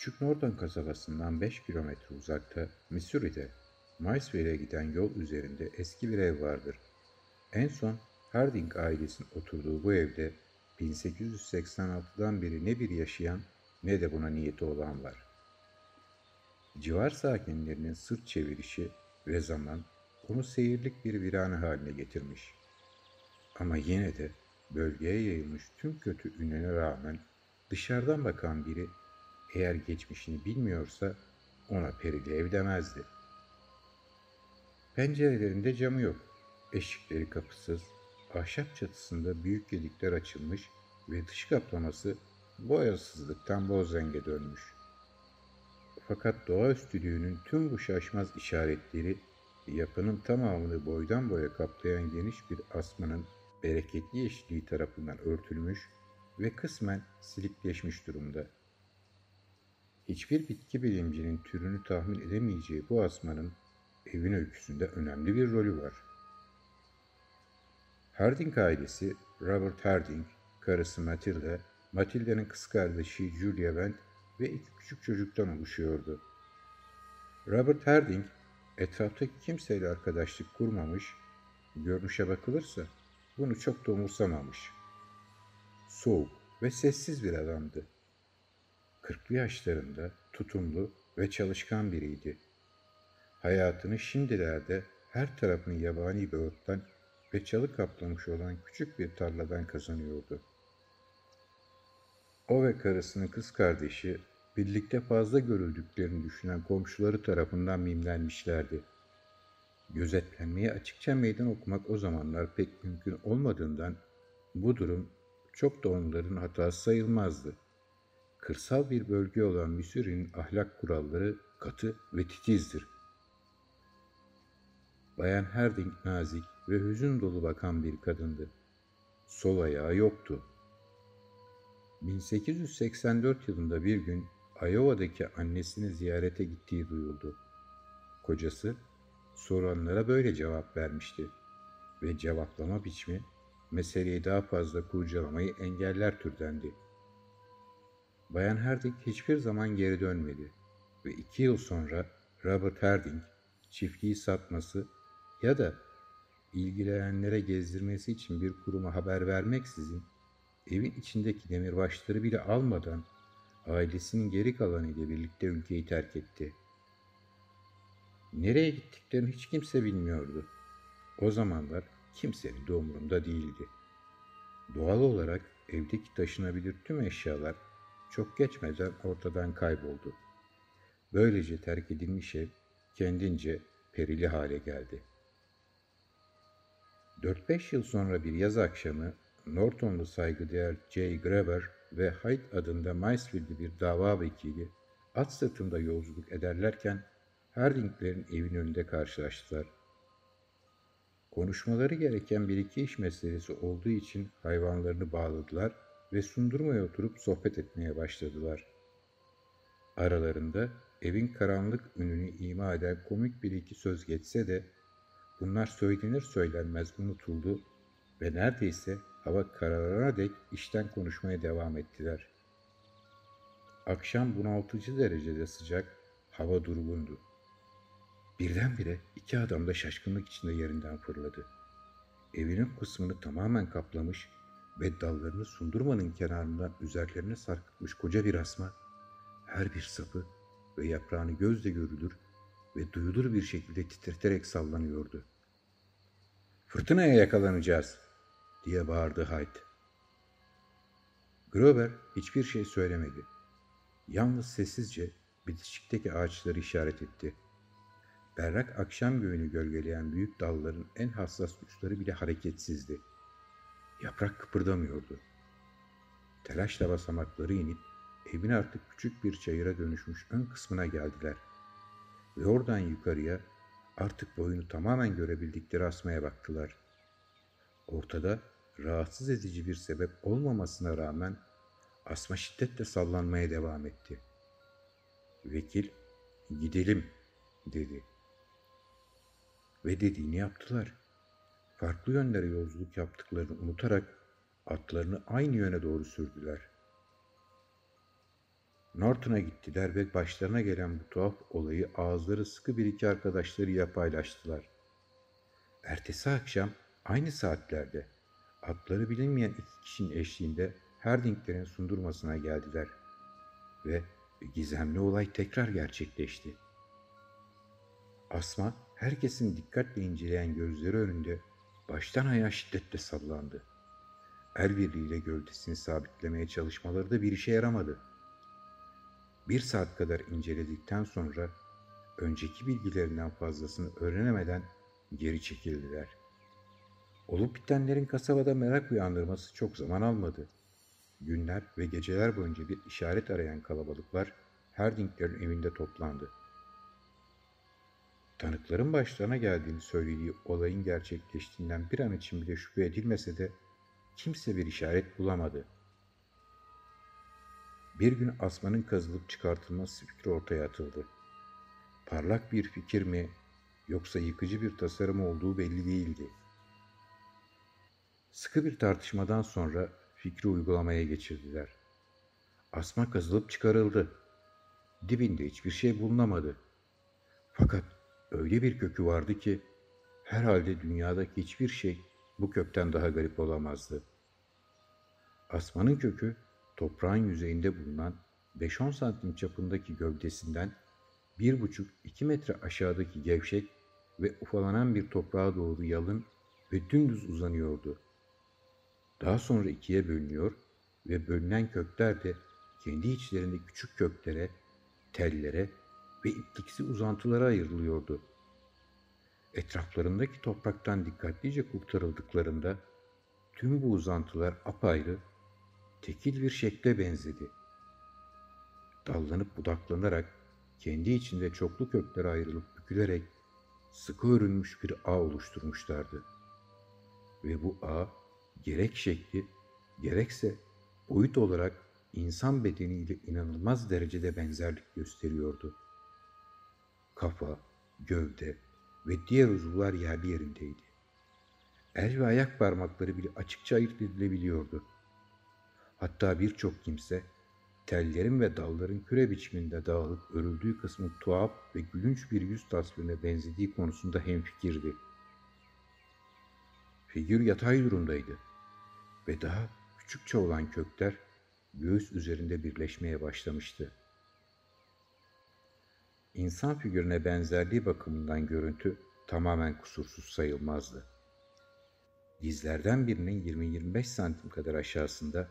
Küçük Norton kasabasından 5 kilometre uzakta, Missouri'de, Maysville'e giden yol üzerinde eski bir ev vardır. En son Harding ailesinin oturduğu bu evde 1886'dan beri ne bir yaşayan ne de buna niyeti olan var. Civar sakinlerinin sırt çevirişi ve zaman onu seyirlik bir virane haline getirmiş. Ama yine de bölgeye yayılmış tüm kötü ünlene rağmen dışarıdan bakan biri eğer geçmişini bilmiyorsa ona perili ev demezdi. Pencerelerinde camı yok. Eşikleri kapısız, ahşap çatısında büyük gelikler açılmış ve dış kaplaması boyasızlıktan boz renge dönmüş. Fakat doğaüstülüğünün tüm bu şaşmaz işaretleri yapının tamamını boydan boya kaplayan geniş bir asmanın bereketli yeşilliği tarafından örtülmüş ve kısmen silikleşmiş durumda. Hiçbir bitki bilimcinin türünü tahmin edemeyeceği bu asmanın evin öyküsünde önemli bir rolü var. Harding ailesi Robert Harding, karısı Matilda, Matilda'nın kız kardeşi Julia Wendt ve iki küçük çocuktan oluşuyordu. Robert Harding etraftaki kimseyle arkadaşlık kurmamış, görünüşe bakılırsa bunu çok da umursamamış. Soğuk ve sessiz bir adamdı. Kırklı yaşlarında tutumlu ve çalışkan biriydi. Hayatını şimdilerde her tarafını yabani bir ottan ve çalı kaplamış olan küçük bir tarladan kazanıyordu. O ve karısının kız kardeşi birlikte fazla görüldüklerini düşünen komşuları tarafından mimlenmişlerdi. Gözetlenmeye açıkça meydan okumak o zamanlar pek mümkün olmadığından bu durum çok da onların hatası sayılmazdı. Kırsal bir bölge olan Missouri'nin ahlak kuralları katı ve titizdir. Bayan Herding nazik ve hüzün dolu bakan bir kadındı. Sol ayağı yoktu. 1884 yılında bir gün Iowa'daki annesini ziyarete gittiği duyuldu. Kocası soranlara böyle cevap vermişti ve cevaplama biçimi meseleyi daha fazla kurcalamayı engeller türdendi. Bayan Herding hiçbir zaman geri dönmedi ve iki yıl sonra Robert Herding çiftliği satması ya da ilgilenenlere gezdirmesi için bir kuruma haber vermeksizin evin içindeki demirbaşları bile almadan ailesinin geri kalanıyla birlikte ülkeyi terk etti. Nereye gittiklerini hiç kimse bilmiyordu. O zamanlar kimsenin de umurunda değildi. Doğal olarak evdeki taşınabilir tüm eşyalar çok geçmeden ortadan kayboldu. Böylece terk edilmiş ev kendince perili hale geldi. 4-5 yıl sonra bir yaz akşamı Nortonlu saygıdeğer J. Graber ve Hyde adında Maysville'li bir dava vekili at sırtında yolculuk ederlerken Harding'lerin evin önünde karşılaştılar. Konuşmaları gereken bir iki iş meselesi olduğu için hayvanlarını bağladılar ve sundurmaya oturup sohbet etmeye başladılar. Aralarında evin karanlık ününü ima eden komik bir iki söz geçse de bunlar söylenir söylenmez unutuldu ve neredeyse hava kararana dek işten konuşmaya devam ettiler. Akşam bunaltıcı derecede sıcak, hava durgundu. Birdenbire iki adam da şaşkınlık içinde yerinden fırladı. Evinin kısmını tamamen kaplamış ve dallarını sundurmanın kenarından üzerlerine sarkıtmış koca bir asma, her bir sapı ve yaprağını gözle görülür ve duyulur bir şekilde titreterek sallanıyordu. Fırtınaya yakalanacağız diye bağırdı Hyde. Grover hiçbir şey söylemedi. Yalnız sessizce bitişikteki ağaçları işaret etti. Berrak akşam göğünü gölgeleyen büyük dalların en hassas uçları bile hareketsizdi. Yaprak kıpırdamıyordu. Telaşla basamakları inip evin artık küçük bir çayıra dönüşmüş ön kısmına geldiler. Ve oradan yukarıya artık boyunu tamamen görebildikleri asmaya baktılar. Ortada rahatsız edici bir sebep olmamasına rağmen asma şiddetle sallanmaya devam etti. Vekil, gidelim dedi. Ve dediğini yaptılar. Farklı yönlere yolculuk yaptıklarını unutarak atlarını aynı yöne doğru sürdüler. Norton'a gittiler ve başlarına gelen bu tuhaf olayı ağızları sıkı bir iki arkadaşlarıyla paylaştılar. Ertesi akşam aynı saatlerde adları bilinmeyen iki kişinin eşliğinde Herdinglerin sundurmasına geldiler ve gizemli olay tekrar gerçekleşti. Asma herkesin dikkatle inceleyen gözleri önünde baştan ayağa şiddetle sallandı. El birliğiyle gövdesini sabitlemeye çalışmaları da bir işe yaramadı. Bir saat kadar inceledikten sonra önceki bilgilerinden fazlasını öğrenemeden geri çekildiler. Olup bitenlerin kasabada merak uyandırması çok zaman almadı. Günler ve geceler boyunca bir işaret arayan kalabalıklar Herdinglerin evinde toplandı. Tanıkların başlarına geldiğini söylediği olayın gerçekleştiğinden bir an için bile şüphe edilmese de kimse bir işaret bulamadı. Bir gün asmanın kazılıp çıkartılması fikri ortaya atıldı. Parlak bir fikir mi yoksa yıkıcı bir tasarım olduğu belli değildi. Sıkı bir tartışmadan sonra fikri uygulamaya geçirdiler. Asma kazılıp çıkarıldı. Dibinde hiçbir şey bulunamadı. Fakat öyle bir kökü vardı ki herhalde dünyadaki hiçbir şey bu kökten daha garip olamazdı. Asmanın kökü toprağın yüzeyinde bulunan 5-10 santim çapındaki gövdesinden 1,5-2 metre aşağıdaki gevşek ve ufalanan bir toprağa doğru yalın ve dümdüz uzanıyordu. Daha sonra ikiye bölünüyor ve bölünen kökler de kendi içlerinde küçük köklere, tellere ve ipliksi uzantılara ayrılıyordu. Etraflarındaki topraktan dikkatlice kurtarıldıklarında tüm bu uzantılar apayrı, tekil bir şekle benzedi. Dallanıp budaklanarak kendi içinde çoklu köklere ayrılıp bükülerek sıkı örülmüş bir ağ oluşturmuşlardı. Ve bu ağ gerek şekli gerekse boyut olarak insan bedeniyle inanılmaz derecede benzerlik gösteriyordu. Kafa, gövde ve diğer uzuvlar yerli yerindeydi. El ve ayak parmakları bile açıkça ayırt edilebiliyordu. Hatta birçok kimse tellerin ve dalların küre biçiminde dağılıp örüldüğü kısmı tuhaf ve gülünç bir yüz tasvirine benzediği konusunda hemfikirdi. Figür yatay durumdaydı ve daha küçükçe olan kökler göğüs üzerinde birleşmeye başlamıştı. İnsan figürüne benzerliği bakımından görüntü tamamen kusursuz sayılmazdı. Dizlerden birinin 20-25 santim kadar aşağısında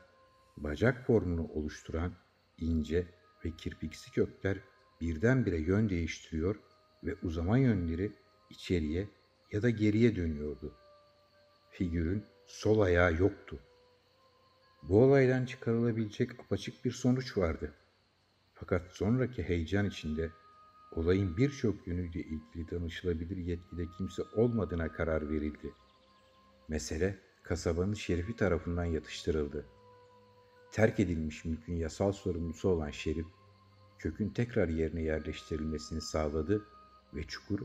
bacak formunu oluşturan ince ve kirpiksi kökler birdenbire yön değiştiriyor ve uzama yönleri içeriye ya da geriye dönüyordu. Figürün sol ayağı yoktu. Bu olaydan çıkarılabilecek apaçık bir sonuç vardı. Fakat sonraki heyecan içinde olayın birçok yönüyle ilgili danışılabilir yetkide kimse olmadığına karar verildi. Mesele kasabanın şerifi tarafından yatıştırıldı. Terk edilmiş mülkün yasal sorumlusu olan şerif, kökün tekrar yerine yerleştirilmesini sağladı ve çukur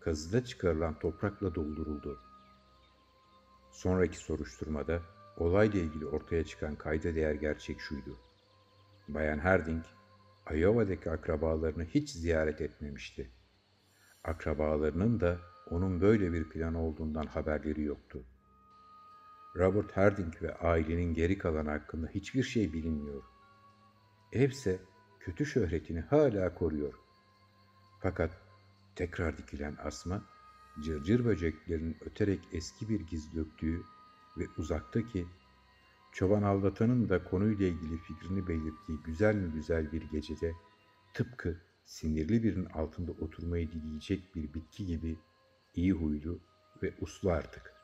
kazıda çıkarılan toprakla dolduruldu. Sonraki soruşturmada olayla ilgili ortaya çıkan kayda değer gerçek şuydu. Bayan Harding, Iowa'daki akrabalarını hiç ziyaret etmemişti. Akrabalarının da onun böyle bir plan olduğundan haberleri yoktu. Robert Harding ve ailenin geri kalan hakkında hiçbir şey bilinmiyor. Evse kötü şöhretini hala koruyor. Fakat tekrar dikilen asma, cırcır böceklerinin öterek eski bir giz döktüğü ve uzaktaki çoban aldatanın da konuyla ilgili fikrini belirttiği güzel mi güzel bir gecede tıpkı sinirli birinin altında oturmayı dileyecek bir bitki gibi iyi huylu ve uslu artık.